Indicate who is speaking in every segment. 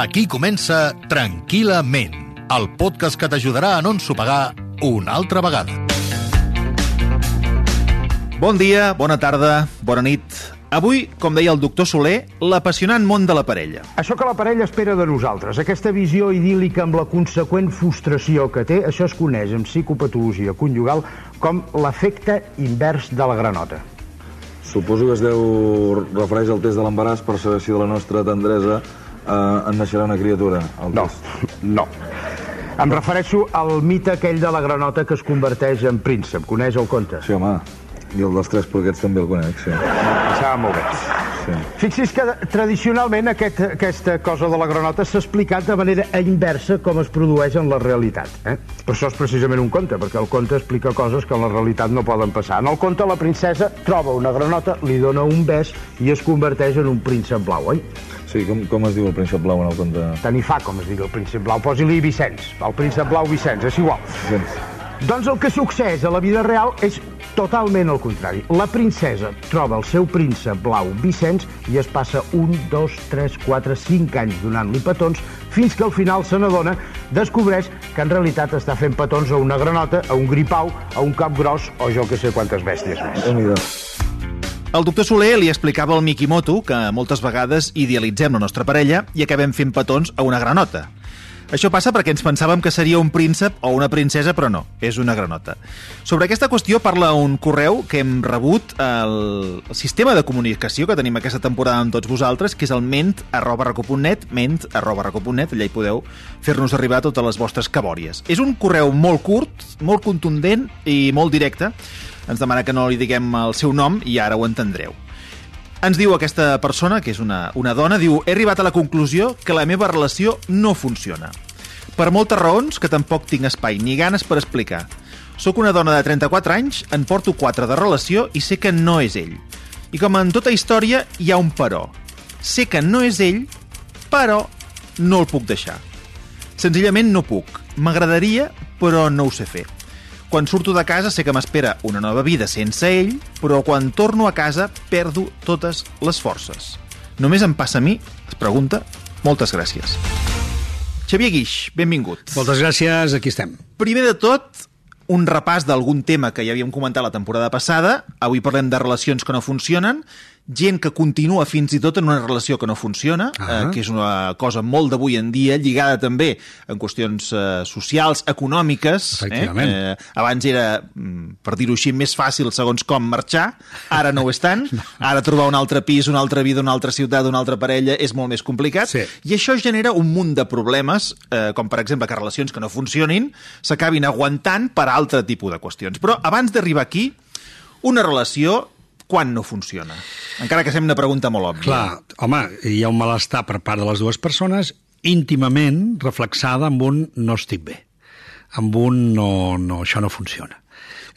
Speaker 1: Aquí comença Tranquil·lament, el podcast que t'ajudarà a no ensopegar una altra vegada.
Speaker 2: Bon dia, bona tarda, bona nit. Avui, com deia el doctor Soler, l'apassionant món de la parella.
Speaker 3: Això que la parella espera de nosaltres, aquesta visió idíl·lica amb la conseqüent frustració que té, això es coneix en psicopatologia conjugal com l'efecte invers de la granota.
Speaker 4: Suposo que es deu refereix al test de l'embaràs per saber si de la nostra tendresa eh, en naixerà una criatura. El
Speaker 3: No, no. Em refereixo al mite aquell de la granota que es converteix en príncep. Coneix el conte?
Speaker 4: Sí, home. I el dels tres porquets també el conec, sí.
Speaker 3: Passava molt bé.
Speaker 4: sí.
Speaker 3: Fixi's que tradicionalment aquest, aquesta cosa de la granota s'ha explicat de manera inversa com es produeix en la realitat. Eh? Per això és precisament un conte, perquè el conte explica coses que en la realitat no poden passar. En el conte la princesa troba una granota, li dona un bes i es converteix en un príncep blau, oi?
Speaker 4: Sí, com, com es diu el príncep blau en el conte?
Speaker 3: Tant hi fa, com es digui el príncep blau. Posi-li Vicenç, el príncep blau Vicenç, és igual.
Speaker 4: Gens.
Speaker 3: Doncs el que succeeix a la vida real és totalment el contrari. La princesa troba el seu príncep blau Vicenç i es passa un, dos, tres, quatre, cinc anys donant-li petons fins que al final se n'adona, descobreix que en realitat està fent petons a una granota, a un gripau, a un cap gros o jo que sé quantes bèsties més.
Speaker 4: déu nhi
Speaker 2: El doctor Soler li explicava al Mikimoto que moltes vegades idealitzem la nostra parella i acabem fent petons a una granota. Això passa perquè ens pensàvem que seria un príncep o una princesa, però no, és una granota. Sobre aquesta qüestió parla un correu que hem rebut al sistema de comunicació que tenim aquesta temporada amb tots vosaltres, que és el ment arroba reco.net, ment arroba reco.net, allà hi podeu fer-nos arribar totes les vostres cabòries. És un correu molt curt, molt contundent i molt directe. Ens demana que no li diguem el seu nom i ara ho entendreu. Ens diu aquesta persona, que és una, una dona, diu he arribat a la conclusió que la meva relació no funciona. Per moltes raons que tampoc tinc espai ni ganes per explicar. Soc una dona de 34 anys, en porto 4 de relació i sé que no és ell. I com en tota història, hi ha un però. Sé que no és ell, però no el puc deixar. Senzillament no puc. M'agradaria, però no ho sé fer. Quan surto de casa sé que m'espera una nova vida sense ell, però quan torno a casa perdo totes les forces. Només em passa a mi? Es pregunta. Moltes gràcies. Xavier Guix, benvingut.
Speaker 5: Moltes gràcies, aquí estem.
Speaker 2: Primer de tot, un repàs d'algun tema que ja havíem comentat la temporada passada. Avui parlem de relacions que no funcionen, gent que continua fins i tot en una relació que no funciona,
Speaker 5: Ah.
Speaker 2: eh, que és una cosa molt d'avui en dia, lligada també en qüestions eh, socials, econòmiques.
Speaker 5: Efectivament.
Speaker 2: Eh? Eh, abans era, mm, per dir-ho així, més fàcil segons com marxar, ara no ho és tant. Ara trobar un altre pis, una altra vida, una altra ciutat, una altra parella és molt més complicat.
Speaker 5: Sí.
Speaker 2: I això genera un munt de problemes, eh, com per exemple que relacions que no funcionin s'acabin aguantant per altre tipus de qüestions. Però abans d'arribar aquí, una relació quan no funciona? Encara que sembla una pregunta molt òbvia.
Speaker 5: Clar, home, hi ha un malestar per part de les dues persones íntimament reflexada amb un no estic bé, amb un no, no això no funciona.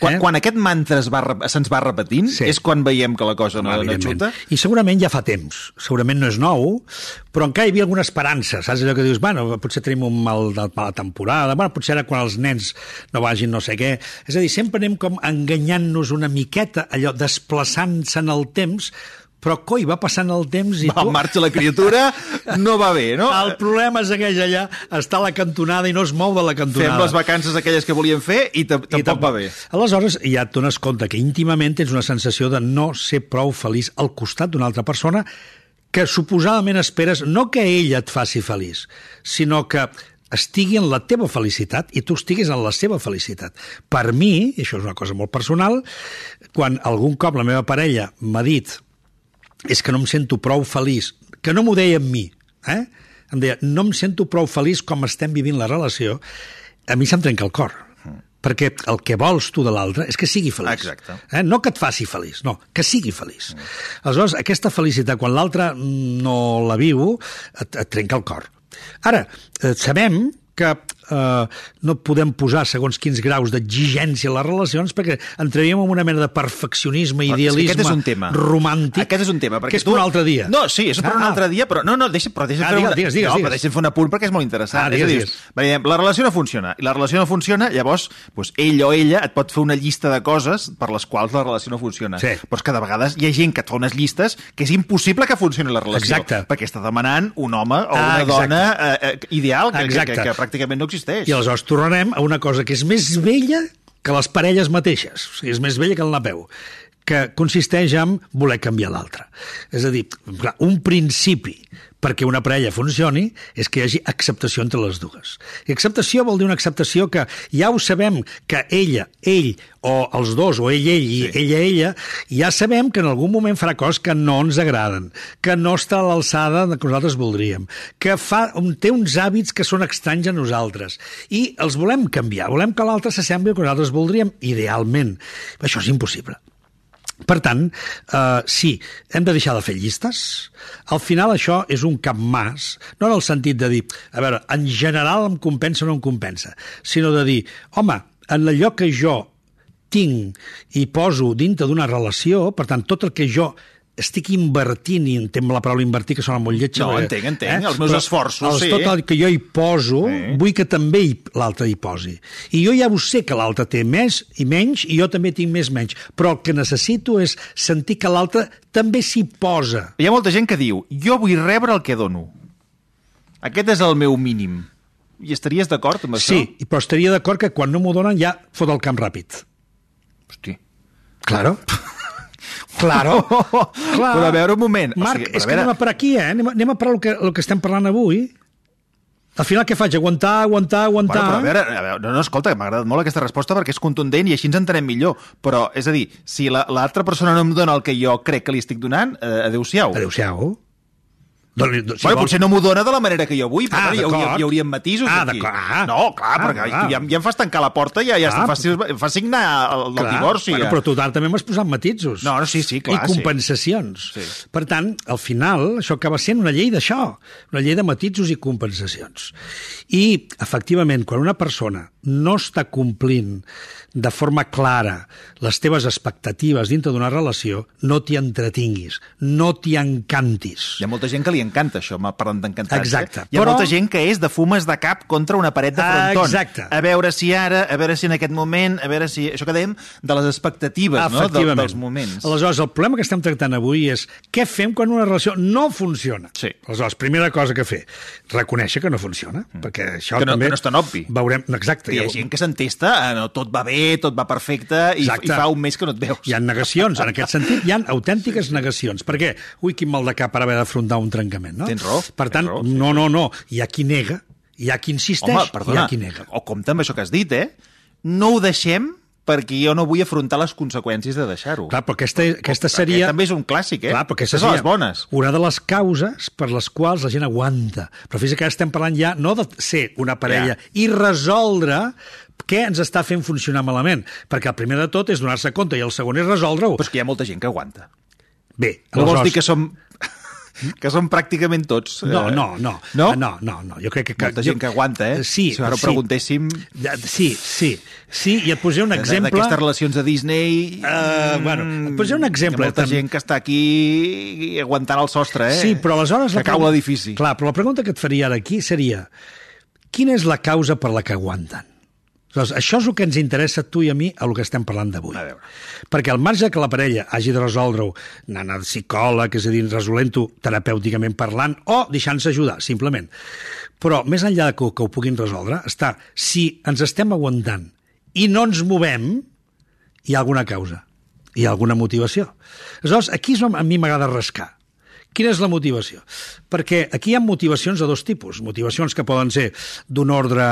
Speaker 2: Quan, quan aquest mantra es va, se'ns va repetint,
Speaker 5: Sí.
Speaker 2: és quan veiem que la cosa no, no xuta?
Speaker 5: I segurament ja fa temps, segurament no és nou, però encara hi havia alguna esperança, saps allò que dius, bueno, potser tenim un mal de mala temporada, bueno, potser ara quan els nens no vagin no sé què. És a dir, sempre anem com enganyant-nos una miqueta, allò, desplaçant-se en el temps, però coi, va passant el temps i
Speaker 2: Va,
Speaker 5: tu...
Speaker 2: marxa la criatura, no va bé, no?
Speaker 5: El problema segueix allà, està a la cantonada i no es mou de la cantonada.
Speaker 2: Fem les vacances aquelles que volíem fer i
Speaker 5: I
Speaker 2: tampoc va bé.
Speaker 5: Aleshores, ja et dones compte que íntimament tens una sensació de no ser prou feliç al costat d'una altra persona que suposadament esperes no que ella et faci feliç, sinó que estigui en la teva felicitat i tu estiguis en la seva felicitat. Per mi, i això és una cosa molt personal, quan algun cop la meva parella m'ha dit és que no em sento prou feliç, que no m'ho deia amb mi, eh? em deia, no em sento prou feliç com estem vivint la relació, a mi se'm trenca el cor. Perquè el que vols tu de l'altre és que sigui feliç.
Speaker 2: Exacte.
Speaker 5: Eh? No que et faci feliç, no, que sigui feliç. Aleshores, aquesta felicitat, quan l'altre no la viu, et, et trenca el cor. Ara, eh, sabem que eh, no podem posar segons quins graus d'exigència a les relacions perquè entraríem en una mena de perfeccionisme, idealisme
Speaker 2: aquest és un tema.
Speaker 5: romàntic.
Speaker 2: Aquest és un tema. Perquè
Speaker 5: que és per un altre dia.
Speaker 2: No, sí, és per
Speaker 5: Ah,
Speaker 2: un
Speaker 5: ah.
Speaker 2: altre dia, però no, no, deixa, però deixa
Speaker 5: Ah,
Speaker 2: fer
Speaker 5: digues,
Speaker 2: una...
Speaker 5: digues, digues,
Speaker 2: no,
Speaker 5: digues.
Speaker 2: però deixa'm fer un apunt perquè és molt interessant.
Speaker 5: Ah,
Speaker 2: és a dir,
Speaker 5: digues,
Speaker 2: veiem, la relació no funciona, i la relació no funciona, llavors doncs, ell o ella et pot fer una llista de coses per les quals la relació no funciona.
Speaker 5: Sí.
Speaker 2: Però és que de vegades hi ha gent que et fa unes llistes que és impossible que funcioni la relació.
Speaker 5: Exacte.
Speaker 2: Perquè està demanant un home o
Speaker 5: Ah,
Speaker 2: una
Speaker 5: exacte.
Speaker 2: dona eh, eh, ideal que, que, que, que pràcticament no existeix.
Speaker 5: I aleshores tornarem a una cosa que és més vella que les parelles mateixes. O sigui, és més vella que el Napeu que consisteix en voler canviar l'altre. És a dir, clar, un principi perquè una parella funcioni és que hi hagi acceptació entre les dues. I acceptació vol dir una acceptació que ja ho sabem que ella, ell, o els dos, o ell, ell, i
Speaker 2: Sí.
Speaker 5: ella, ella, ja sabem que en algun moment farà coses que no ens agraden, que no està a l'alçada que nosaltres voldríem, que fa, té uns hàbits que són estranys a nosaltres, i els volem canviar, volem que l'altre s'assembli al que nosaltres voldríem, idealment. Això és impossible. Per tant, eh, sí, hem de deixar de fer llistes. Al final això és un capmàs, no en el sentit de dir, a veure, en general em compensa o no em compensa, sinó de dir, home, en allò que jo tinc i poso dintre d'una relació, per tant, tot el que jo estic invertint, i entenc la paraula invertir, que sona molt lletja.
Speaker 2: No,
Speaker 5: perquè-
Speaker 2: entenc, entenc, els meus
Speaker 5: Però
Speaker 2: esforços,
Speaker 5: els,
Speaker 2: sí.
Speaker 5: Tot el que jo hi poso,
Speaker 2: Sí.
Speaker 5: vull que també l'altre hi posi. I jo ja ho sé que l'altre té més i menys, i jo també tinc més menys. Però el que necessito és sentir que l'altre també s'hi posa.
Speaker 2: Hi ha molta gent que diu, jo vull rebre el que dono. Aquest és el meu mínim. I estaries d'acord amb això?
Speaker 5: Sí, però estaria d'acord que quan no m'ho donen ja fot el camp ràpid.
Speaker 2: Hosti.
Speaker 5: Claro. Claro. Clar.
Speaker 2: Però a veure un moment.
Speaker 5: Marc,
Speaker 2: o sigui,
Speaker 5: és
Speaker 2: a
Speaker 5: que
Speaker 2: veure...
Speaker 5: anem a per aquí, eh? Anem anem a per el que, el que estem parlant avui. Al final què faig? Aguantar, aguantar, aguantar...
Speaker 2: Bueno, però a veure, a veure, no, no, escolta, m'ha agradat molt aquesta resposta perquè és contundent i així ens entenem millor. Però, és a dir, si la- l'altra persona no em dona el que jo crec que li estic donant, eh, adéu-siau.
Speaker 5: Adéu-siau. Doni, si
Speaker 2: bueno,
Speaker 5: vols-
Speaker 2: potser no m'ho dona de la manera que jo vull, però
Speaker 5: Ah,
Speaker 2: bueno, hi, hauria, hi haurien matisos
Speaker 5: Ah,
Speaker 2: aquí.
Speaker 5: Ah.
Speaker 2: no, clar,
Speaker 5: Ah,
Speaker 2: perquè
Speaker 5: ah.
Speaker 2: ja, ja em fas tancar la porta i ja, ja
Speaker 5: Ah.
Speaker 2: em, fas, fas signar el, el
Speaker 5: Clar,
Speaker 2: divorci.
Speaker 5: Bueno,
Speaker 2: ja.
Speaker 5: però tu també m'has posat matisos.
Speaker 2: No, no, sí, sí, clar,
Speaker 5: I compensacions.
Speaker 2: Sí.
Speaker 5: Per tant, al final, això acaba sent una llei d'això, una llei de matisos i compensacions. I, efectivament, quan una persona no està complint de forma clara les teves expectatives dintre d'una relació, no t'hi entretinguis, no t'hi encantis.
Speaker 2: Hi ha molta gent que li encanta això, m'ha parlat d'encantar.
Speaker 5: Exacte.
Speaker 2: Hi ha
Speaker 5: Però-
Speaker 2: molta gent que és de fumes de cap contra una paret de frontón.
Speaker 5: exacte.
Speaker 2: A veure si ara, a veure si en aquest moment, a veure si... Això que dèiem de les expectatives, no? De, dels moments.
Speaker 5: Aleshores, el problema que estem tractant avui és què fem quan una relació no funciona.
Speaker 2: Sí.
Speaker 5: Aleshores, primera cosa que fer, reconèixer que no funciona, mm. perquè això
Speaker 2: Que no-
Speaker 5: també...
Speaker 2: que no és tan obvi.
Speaker 5: Veurem, exacte.
Speaker 2: Que hi ha gent que s'entesta, eh, no, tot va bé, tot va perfecte, i,
Speaker 5: Exacte.
Speaker 2: i fa un mes que no et veus.
Speaker 5: Hi ha negacions, en aquest sentit, hi ha autèntiques negacions. Per què? Ui, quin mal de cap per haver d'afrontar un trencament, no?
Speaker 2: Tens raó,
Speaker 5: Per tant,
Speaker 2: raó.
Speaker 5: no, no, no, hi ha qui nega, hi ha qui insisteix,
Speaker 2: Home,
Speaker 5: hi
Speaker 2: perdona,
Speaker 5: ha qui nega.
Speaker 2: o compte amb això que has dit, eh? No ho deixem perquè jo no vull afrontar les conseqüències de deixar-ho.
Speaker 5: Clar, però aquesta, aquesta
Speaker 2: Aquest
Speaker 5: seria...
Speaker 2: també és un clàssic, eh?
Speaker 5: Clar, perquè
Speaker 2: Aquestes són les bones.
Speaker 5: Una de les causes per les quals la gent aguanta. Però fins que ara estem parlant ja no de ser una parella
Speaker 2: Ja.
Speaker 5: i resoldre què ens està fent funcionar malament. Perquè el primer de tot és donar-se compte i el segon és resoldre-ho.
Speaker 2: Però és que hi ha molta gent que aguanta.
Speaker 5: Bé,
Speaker 2: No vols dir que som que som pràcticament tots.
Speaker 5: No,
Speaker 2: eh,
Speaker 5: no, no.
Speaker 2: No?
Speaker 5: No, no, no. Jo crec que...
Speaker 2: Molta gent que aguanta, eh?
Speaker 5: Sí,
Speaker 2: Si ara ho
Speaker 5: sí.
Speaker 2: preguntéssim...
Speaker 5: Sí, sí. Sí, i et posaré un exemple...
Speaker 2: D'aquestes relacions de Disney...
Speaker 5: Eh, bueno, et posaré un exemple,
Speaker 2: Hi molta
Speaker 5: també.
Speaker 2: gent que està aquí aguantant el sostre, eh?
Speaker 5: Sí, però aleshores...
Speaker 2: Que cau
Speaker 5: pregunta-
Speaker 2: l'edifici.
Speaker 5: Clar, però la pregunta que et faria ara aquí seria quina és la causa per la que aguanten? Aleshores, això és el que ens interessa a tu i a mi a el que estem parlant d'avui. Perquè al marge que la parella hagi de resoldre-ho anant al psicòleg, és a dir, resolent-ho terapèuticament parlant, o deixant-se ajudar, simplement. Però més enllà de que, que ho puguin resoldre, està si ens estem aguantant i no ens movem, hi ha alguna causa, hi ha alguna motivació. Aleshores, aquí és on a mi m'agrada rascar. Quina és la motivació? Perquè aquí hi ha motivacions de dos tipus. Motivacions que poden ser d'un ordre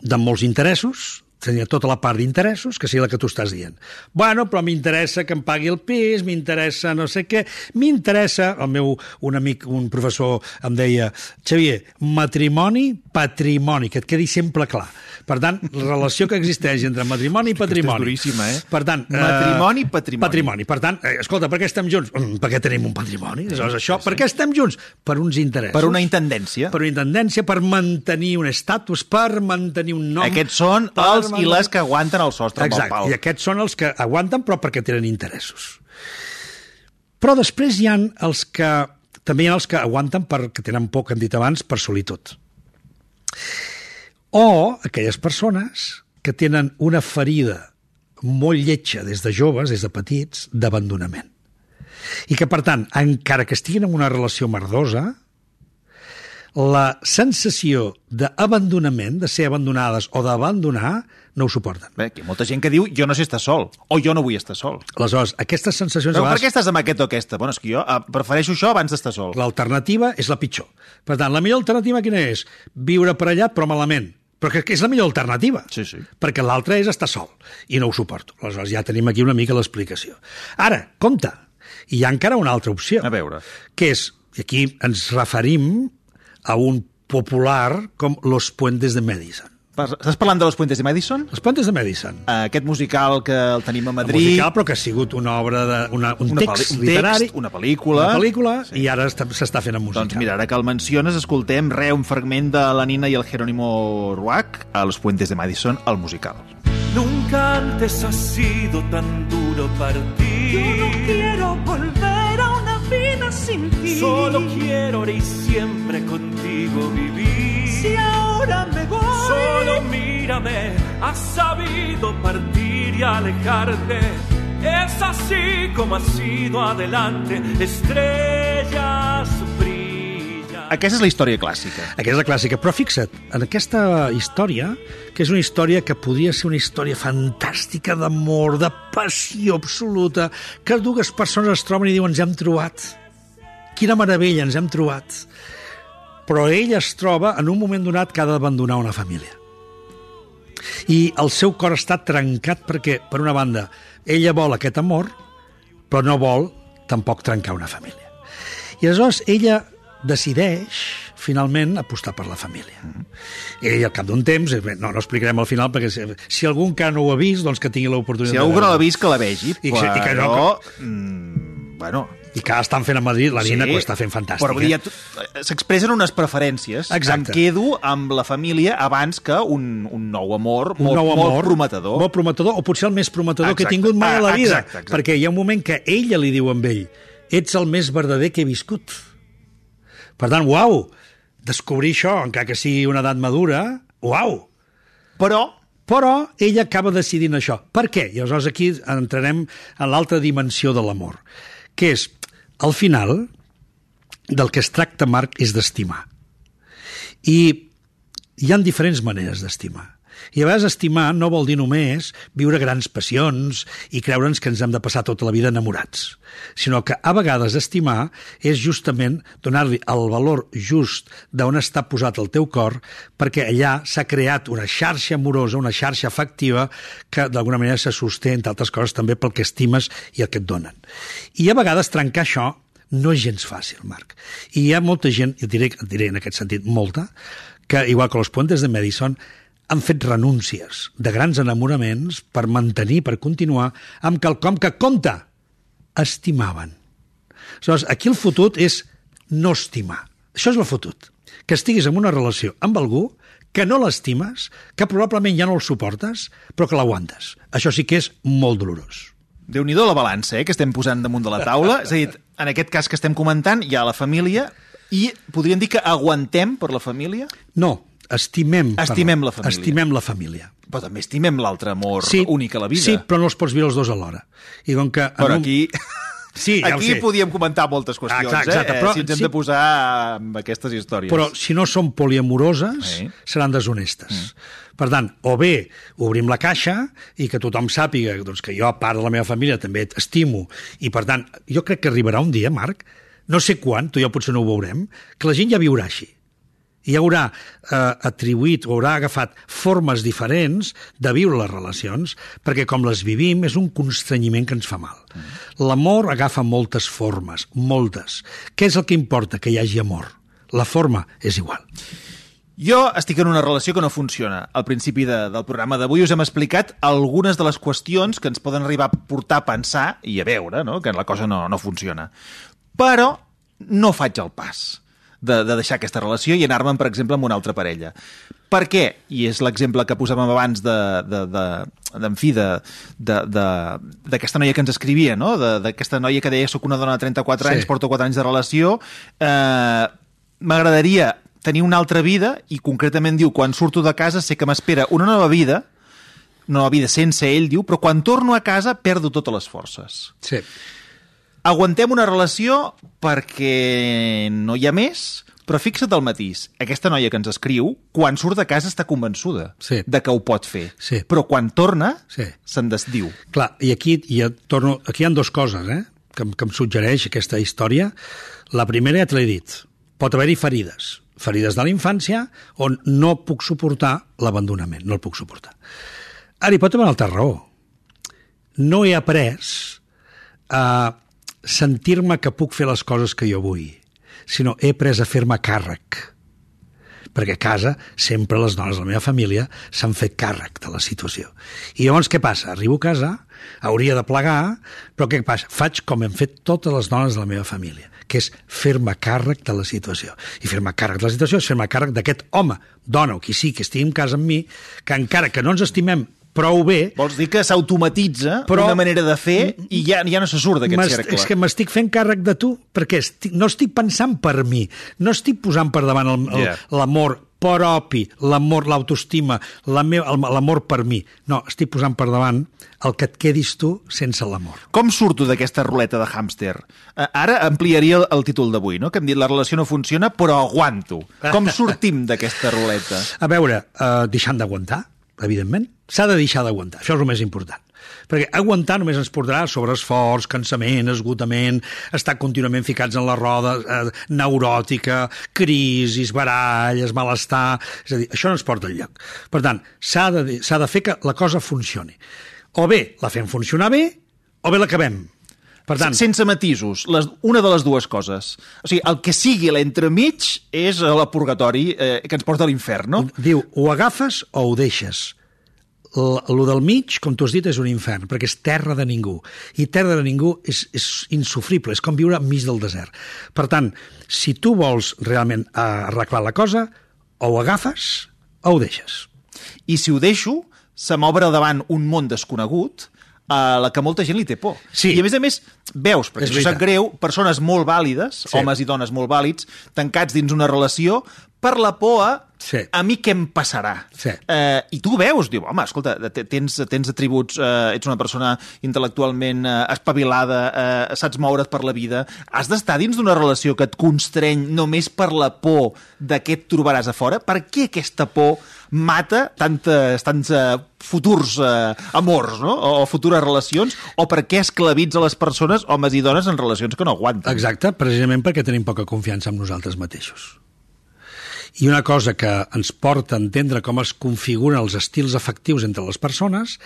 Speaker 5: de molts interessos, tenia tota la part d'interessos, que sigui la que tu estàs dient. Bueno, però m'interessa que em pagui el pis, m'interessa no sé què, m'interessa, el meu, un amic, un professor em deia, Xavier, matrimoni, patrimoni, que et quedi sempre clar. Per tant, la relació que existeix entre matrimoni i patrimoni.
Speaker 2: Aquesta és duríssima, eh?
Speaker 5: Per tant,
Speaker 2: Matrimoni,
Speaker 5: eh,
Speaker 2: patrimoni.
Speaker 5: Patrimoni. Per tant, eh, escolta, per què estem junts? Mm, perquè tenim un patrimoni. Aleshores, això, per què estem junts? Per uns interessos.
Speaker 2: Per una intendència.
Speaker 5: Per una intendència, per mantenir un estatus, per mantenir un nom.
Speaker 2: Aquests són els i les que aguanten el sostre
Speaker 5: Exacte,
Speaker 2: amb el
Speaker 5: i
Speaker 2: pal.
Speaker 5: aquests són els que aguanten però perquè tenen interessos. Però després hi han els que... També hi ha els que aguanten perquè tenen por, que hem dit abans, per solitud. O aquelles persones que tenen una ferida molt lletja des de joves, des de petits, d'abandonament. I que, per tant, encara que estiguin en una relació merdosa, la sensació d'abandonament, de ser abandonades o d'abandonar, no ho suporten.
Speaker 2: Bé, hi ha molta gent que diu jo no sé estar sol, o jo no vull estar sol.
Speaker 5: Aleshores, aquestes sensacions...
Speaker 2: Però per què estàs amb aquest o aquesta? Bueno, és que jo eh, prefereixo això abans d'estar sol.
Speaker 5: L'alternativa és la pitjor. Per tant, la millor alternativa quina és? Viure per allà, però malament. Però que és la millor alternativa.
Speaker 2: Sí, sí.
Speaker 5: Perquè l'altra és estar sol, i no ho suporto. Aleshores, ja tenim aquí una mica l'explicació. Ara, compte, hi ha encara una altra opció.
Speaker 2: A veure.
Speaker 5: Que és, i aquí ens referim a un popular com Los Puentes de Madison.
Speaker 2: Estàs parlant de Los Puentes de Madison?
Speaker 5: Los Puentes de Madison.
Speaker 2: Eh, Aquest musical que el tenim a Madrid.
Speaker 5: musical, però que ha sigut una obra, de, una, un,
Speaker 2: Una
Speaker 5: text
Speaker 2: un
Speaker 5: literari.
Speaker 2: text, una pel·lícula.
Speaker 5: Una pel·lícula, sí. i ara està- s'està fent en musical.
Speaker 2: Doncs mira, ara que el menciones, escoltem re, un fragment de la Nina i el Jerónimo Ruach a Los Puentes de Madison, al musical.
Speaker 6: Nunca antes ha sido tan duro partir.
Speaker 7: Yo no quiero volver a una vida sin ti.
Speaker 6: Solo quiero ahora y siempre contigo vivir.
Speaker 7: Si ahora
Speaker 6: Solo mírame, has sabido partir y alejarte. Es así como has ido adelante, estrellas brillan.
Speaker 2: Aquesta és la història clàssica.
Speaker 5: Aquesta és la clàssica. Però fixa't, en aquesta història, que és una història que podria ser una història fantàstica d'amor, de passió absoluta, que dues persones es troben i diuen ens hem trobat. Quina meravella, ens hem trobat. Però ell es troba en un moment donat que ha d'abandonar una família. I el seu cor està trencat perquè, per una banda, ella vol aquest amor, però no vol tampoc trencar una família. I aleshores ella decideix finalment apostar per la família. I al cap d'un temps, eh, no, no explicarem al final, perquè si, si algú encara no ho ha vist, doncs que tingui l'oportunitat
Speaker 2: Si algú no l'ha vist, que la vegi.
Speaker 5: I que- i que no,
Speaker 2: però, mm, bueno,
Speaker 5: I que estan fent a Madrid, la Nina que ho està fent fantàstic.
Speaker 2: Però vull dir, ja s'expressen unes preferències.
Speaker 5: Exacte.
Speaker 2: Em quedo amb la família abans que un, un nou amor
Speaker 5: un
Speaker 2: molt,
Speaker 5: nou amor,
Speaker 2: molt prometedor.
Speaker 5: Molt prometedor, o potser el més prometedor que he
Speaker 2: Exacte.
Speaker 5: tingut mai a la
Speaker 2: Ah,
Speaker 5: vida.
Speaker 2: exacte, exacte.
Speaker 5: Perquè hi ha un moment que ella li diu amb ell ets el més verdader que he viscut. Per tant, uau, descobrir això, encara que sigui una edat madura, uau,
Speaker 2: Però
Speaker 5: però ella acaba decidint això. Per què? I aleshores aquí entrarem en l'altra dimensió de l'amor, que és, al final, del que es tracta, Marc, és d'estimar. I hi han diferents maneres d'estimar. I a vegades estimar no vol dir només viure grans passions i creure'ns que ens hem de passar tota la vida enamorats, sinó que a vegades estimar és justament donar-li el valor just d'on està posat el teu cor perquè allà s'ha creat una xarxa amorosa, una xarxa afectiva que d'alguna manera se sosté, entre altres coses, també pel que estimes i el que et donen. I a vegades trencar això no és gens fàcil, Marc. I hi ha molta gent, i diré, diré en aquest sentit molta, que, igual que los puentes de Madison, han fet renúncies de grans enamoraments per mantenir, per continuar, amb quelcom que, compte, estimaven. Aleshores, aquí el fotut és no estimar. Això és el fotut. Que estiguis en una relació amb algú que no l'estimes, que probablement ja no el suportes, però que l'aguantes. Això sí que és molt dolorós.
Speaker 2: déu nhi la balança eh, que estem posant damunt de la taula. És a dir, en aquest cas que estem comentant, hi ha la família i podríem dir que aguantem per la família,
Speaker 5: No, estimem.
Speaker 2: Estimem
Speaker 5: perdó,
Speaker 2: la família.
Speaker 5: Estimem la família.
Speaker 2: però també estimem l'altre amor únic a la vida.
Speaker 5: Sí, però no els pots viure els dos alhora. I com que...
Speaker 2: Però
Speaker 5: un-
Speaker 2: aquí...
Speaker 5: Sí, ja
Speaker 2: Aquí podíem comentar moltes qüestions,
Speaker 5: Exacte, exacte,
Speaker 2: eh?
Speaker 5: però
Speaker 2: si ens hem
Speaker 5: sí-
Speaker 2: de posar amb aquestes històries.
Speaker 5: Però si no són poliamoroses,
Speaker 2: Sí.
Speaker 5: seran deshonestes. Mm. Per tant, o bé obrim la caixa i que tothom sàpiga doncs, que jo, a part de la meva família, també t'estimo. I, per tant, jo crec que arribarà un dia, Marc, no sé quan, tu i jo potser no ho veurem, que la gent ja viurà així. I haurà eh, atribuït o haurà agafat formes diferents de viure les relacions, perquè com les vivim és un constrenyiment que ens fa mal. L'amor agafa moltes formes, moltes. Què és el que importa? Que hi hagi amor. La forma és igual.
Speaker 2: Jo estic en una relació que no funciona. Al principi de, del programa d'avui us hem explicat algunes de les qüestions que ens poden arribar a portar a pensar i a veure no? que la cosa no, no funciona. Però no faig el pas de, de deixar aquesta relació i anar-me'n, per exemple, amb una altra parella. Per què? I és l'exemple que posàvem abans de, de, de, de, en fi, d'aquesta noia que ens escrivia, no? d'aquesta noia que deia soc una dona de 34 sí. anys, porto 4 anys de relació, eh, m'agradaria tenir una altra vida i concretament diu, quan surto de casa sé que m'espera una nova vida, una nova vida sense ell, diu, però quan torno a casa perdo totes les forces.
Speaker 5: Sí.
Speaker 2: Aguantem una relació perquè no hi ha més, però fixa't el matís. Aquesta noia que ens escriu, quan surt de casa està convençuda
Speaker 5: sí.
Speaker 2: de que ho pot fer.
Speaker 5: Sí.
Speaker 2: Però quan torna,
Speaker 5: sí.
Speaker 2: se'n desdiu.
Speaker 5: Clar, i aquí, ja torno, aquí hi ha dues coses eh, que, que em suggereix aquesta història. La primera ja te l'he dit. Pot haver-hi ferides ferides de la infància on no puc suportar l'abandonament, no el puc suportar. Ara hi pot haver una altra raó. No he après a sentir-me que puc fer les coses que jo vull, sinó he après a fer-me càrrec. Perquè a casa sempre les dones de la meva família s'han fet càrrec de la situació. I llavors què passa? Arribo a casa, hauria de plegar, però què passa? Faig com hem fet totes les dones de la meva família que és fer-me càrrec de la situació. I fer-me càrrec de la situació és fer-me càrrec d'aquest home, dona o qui sí que estigui en casa amb mi, que encara que no ens estimem prou bé...
Speaker 2: Vols dir que s'automatitza però... una manera de fer i ja, ja no se surt d'aquest cercle.
Speaker 5: És que m'estic fent càrrec de tu, perquè estic, no estic pensant per mi, no estic posant per davant l'amor yeah propi, l'amor, l'autoestima, l'amor per mi. No, estic posant per davant el que et quedis tu sense l'amor.
Speaker 2: Com surto d'aquesta ruleta de hàmster? Eh, ara ampliaria el, el títol d'avui, no? que hem dit la relació no funciona, però aguanto. Com sortim d'aquesta ruleta?
Speaker 5: A veure, uh, deixant d'aguantar, evidentment. S'ha de deixar d'aguantar, això és el més important. Perquè aguantar només ens portarà sobre esforç, cansament, esgotament, estar contínuament ficats en la roda eh, neuròtica, crisis, baralles, malestar... És a dir, això no ens porta enlloc. Per tant, s'ha de, de fer que la cosa funcioni. O bé la fem funcionar bé, o bé l'acabem.
Speaker 2: Per tant... Sense matisos, les, una de les dues coses. O sigui, el que sigui l'entremig és el purgatori eh, que ens porta a l'infern, no?
Speaker 5: Diu, o agafes o ho deixes el del mig, com tu has dit, és un infern, perquè és terra de ningú. I terra de ningú és, és insufrible, és com viure enmig del desert. Per tant, si tu vols realment arreglar la cosa, o ho agafes o ho deixes.
Speaker 2: I si ho deixo, se m'obre davant un món desconegut a la que molta gent li té por.
Speaker 5: Sí.
Speaker 2: I a més a més, veus, perquè és això sap greu, persones molt vàlides, sí. homes i dones molt vàlids, tancats dins una relació per la por a
Speaker 5: sí.
Speaker 2: a mi què em passarà?
Speaker 5: Sí.
Speaker 2: Eh, I tu veus, diu, home, escolta, tens, tens atributs, eh, ets una persona intel·lectualment eh, espavilada, eh, saps moure't per la vida, has d'estar dins d'una relació que et constreny només per la por de què et trobaràs a fora? Per què aquesta por mata tantes, tants uh, futurs uh, amors, no? O, o futures relacions, o per què esclavitza les persones, homes i dones, en relacions que no aguanten?
Speaker 5: Exacte, precisament perquè tenim poca confiança en nosaltres mateixos. I una cosa que ens porta a entendre com es configuren els estils afectius entre les persones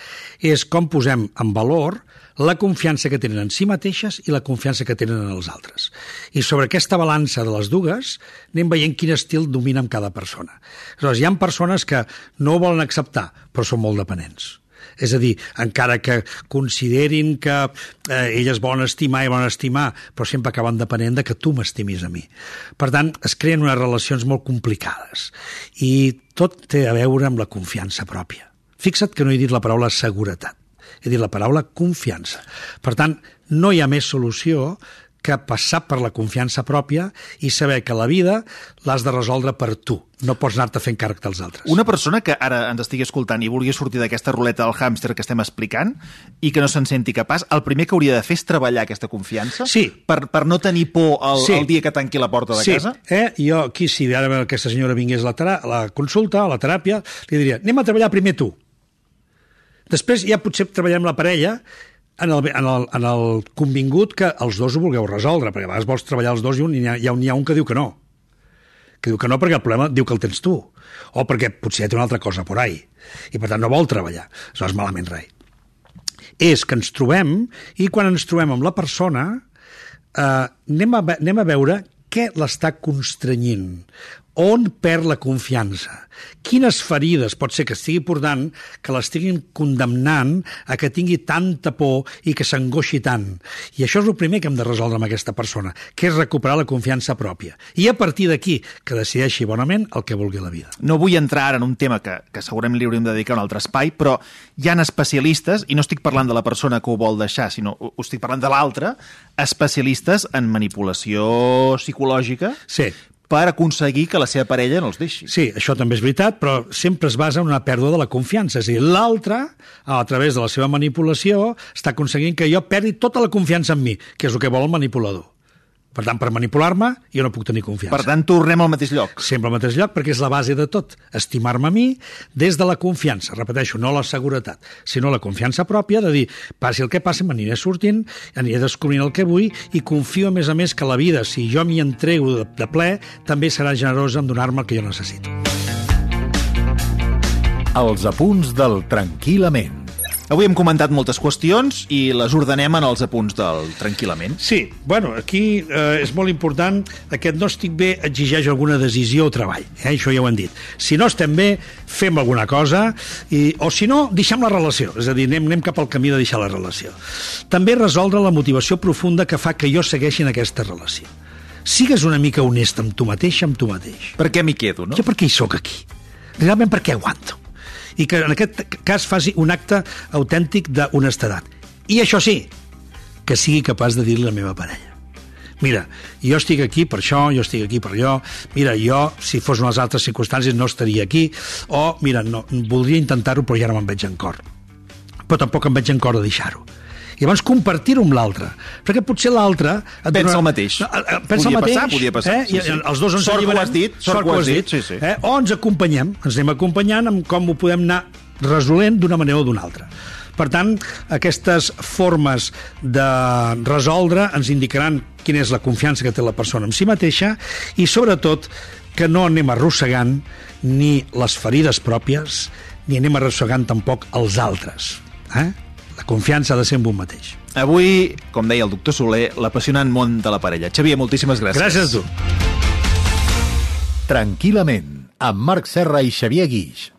Speaker 5: és com posem en valor la confiança que tenen en si mateixes i la confiança que tenen en els altres. I sobre aquesta balança de les dues anem veient quin estil domina en cada persona. Aleshores, hi ha persones que no volen acceptar, però són molt dependents és a dir, encara que considerin que eh, elles volen estimar i volen estimar, però sempre acaben depenent de que tu m'estimis a mi. Per tant, es creen unes relacions molt complicades i tot té a veure amb la confiança pròpia. Fixa't que no he dit la paraula seguretat, he dit la paraula confiança. Per tant, no hi ha més solució que passar per la confiança pròpia i saber que la vida l'has de resoldre per tu. No pots anar-te fent càrrec dels altres.
Speaker 2: Una persona que ara ens estigui escoltant i vulgui sortir d'aquesta ruleta del hàmster que estem explicant i que no se'n senti capaç, el primer que hauria de fer és treballar aquesta confiança?
Speaker 5: Sí.
Speaker 2: Per, per no tenir por el,
Speaker 5: sí.
Speaker 2: el dia que tanqui la porta de
Speaker 5: sí.
Speaker 2: casa?
Speaker 5: Eh? Jo aquí, si ara aquesta senyora vingués a la, la consulta, a la teràpia, li diria, anem a treballar primer tu. Després ja potser treballem la parella en el, en, el, en el convingut que els dos ho vulgueu resoldre, perquè a vegades vols treballar els dos i un, hi ha, hi ha hi ha un que diu que no que diu que no perquè el problema diu que el tens tu, o perquè potser té una altra cosa por ahí, i per tant no vol treballar. És malament res. És que ens trobem, i quan ens trobem amb la persona, eh, anem, a, anem a veure què l'està constrenyint, on perd la confiança, quines ferides pot ser que estigui portant que l'estiguin condemnant a que tingui tanta por i que s'angoixi tant. I això és el primer que hem de resoldre amb aquesta persona, que és recuperar la confiança pròpia. I a partir d'aquí, que decideixi bonament el que vulgui la vida.
Speaker 2: No vull entrar ara en un tema que, que segurament li hauríem de dedicar un altre espai, però hi han especialistes, i no estic parlant de la persona que ho vol deixar, sinó ho estic parlant de l'altre, especialistes en manipulació psicològica
Speaker 5: Sí,
Speaker 2: per aconseguir que la seva parella no els deixi.
Speaker 5: Sí, això també és veritat, però sempre es basa en una pèrdua de la confiança. És a dir, l'altre, a través de la seva manipulació, està aconseguint que jo perdi tota la confiança en mi, que és el que vol el manipulador. Per tant, per manipular-me, jo no puc tenir confiança.
Speaker 2: Per tant, tornem al mateix lloc.
Speaker 5: Sempre al mateix lloc, perquè és la base de tot. Estimar-me a mi des de la confiança. Repeteixo, no la seguretat, sinó la confiança pròpia de dir, passi el que passi, m'aniré sortint, aniré descobrint el que vull i confio, a més a més, que la vida, si jo m'hi entrego de, de ple, també serà generosa en donar-me el que jo necessito.
Speaker 1: Els apunts del Tranquil·lament.
Speaker 2: Avui hem comentat moltes qüestions i les ordenem en els apunts del Tranquil·lament.
Speaker 5: Sí, bueno, aquí eh, és molt important aquest no estic bé exigeix alguna decisió o treball, eh? això ja ho hem dit. Si no estem bé, fem alguna cosa, i, o si no, deixem la relació, és a dir, anem, anem cap al camí de deixar la relació. També resoldre la motivació profunda que fa que jo segueixi en aquesta relació. Sigues una mica honest amb tu mateix, amb tu mateix.
Speaker 2: Per què m'hi quedo, no?
Speaker 5: Jo per què hi sóc aquí? Realment per què aguanto? I que en aquest cas faci un acte autèntic d'honestedat. I això sí, que sigui capaç de dir-li a la meva parella. Mira, jo estic aquí per això, jo estic aquí per allò, mira, jo, si fos unes altres circumstàncies, no estaria aquí, o, mira, no, voldria intentar-ho, però ja no me'n veig en cor. Però tampoc em veig en cor de deixar-ho. I llavors compartir-ho amb l'altre. Perquè potser l'altre...
Speaker 2: Pensa el mateix.
Speaker 5: No, eh, eh, Pensa
Speaker 2: Podia
Speaker 5: el mateix.
Speaker 2: passar, podia passar,
Speaker 5: Eh?
Speaker 2: sí,
Speaker 5: I
Speaker 2: sí.
Speaker 5: els dos ens
Speaker 2: Sort que ho
Speaker 5: alliberem.
Speaker 2: has dit, sort que ho has dit, sí, sí.
Speaker 5: Eh? O ens acompanyem, ens anem acompanyant amb com ho podem anar resolent d'una manera o d'una altra. Per tant, aquestes formes de resoldre ens indicaran quina és la confiança que té la persona en si mateixa i, sobretot, que no anem arrossegant ni les ferides pròpies ni anem arrossegant tampoc els altres. Eh? Confiança ha de ser en un mateix.
Speaker 2: Avui, com deia el doctor Soler, l'apassionant món de la parella. Xavier, moltíssimes gràcies.
Speaker 5: Gràcies a tu.
Speaker 1: Tranquil·lament, amb Marc Serra i Xavier Guix.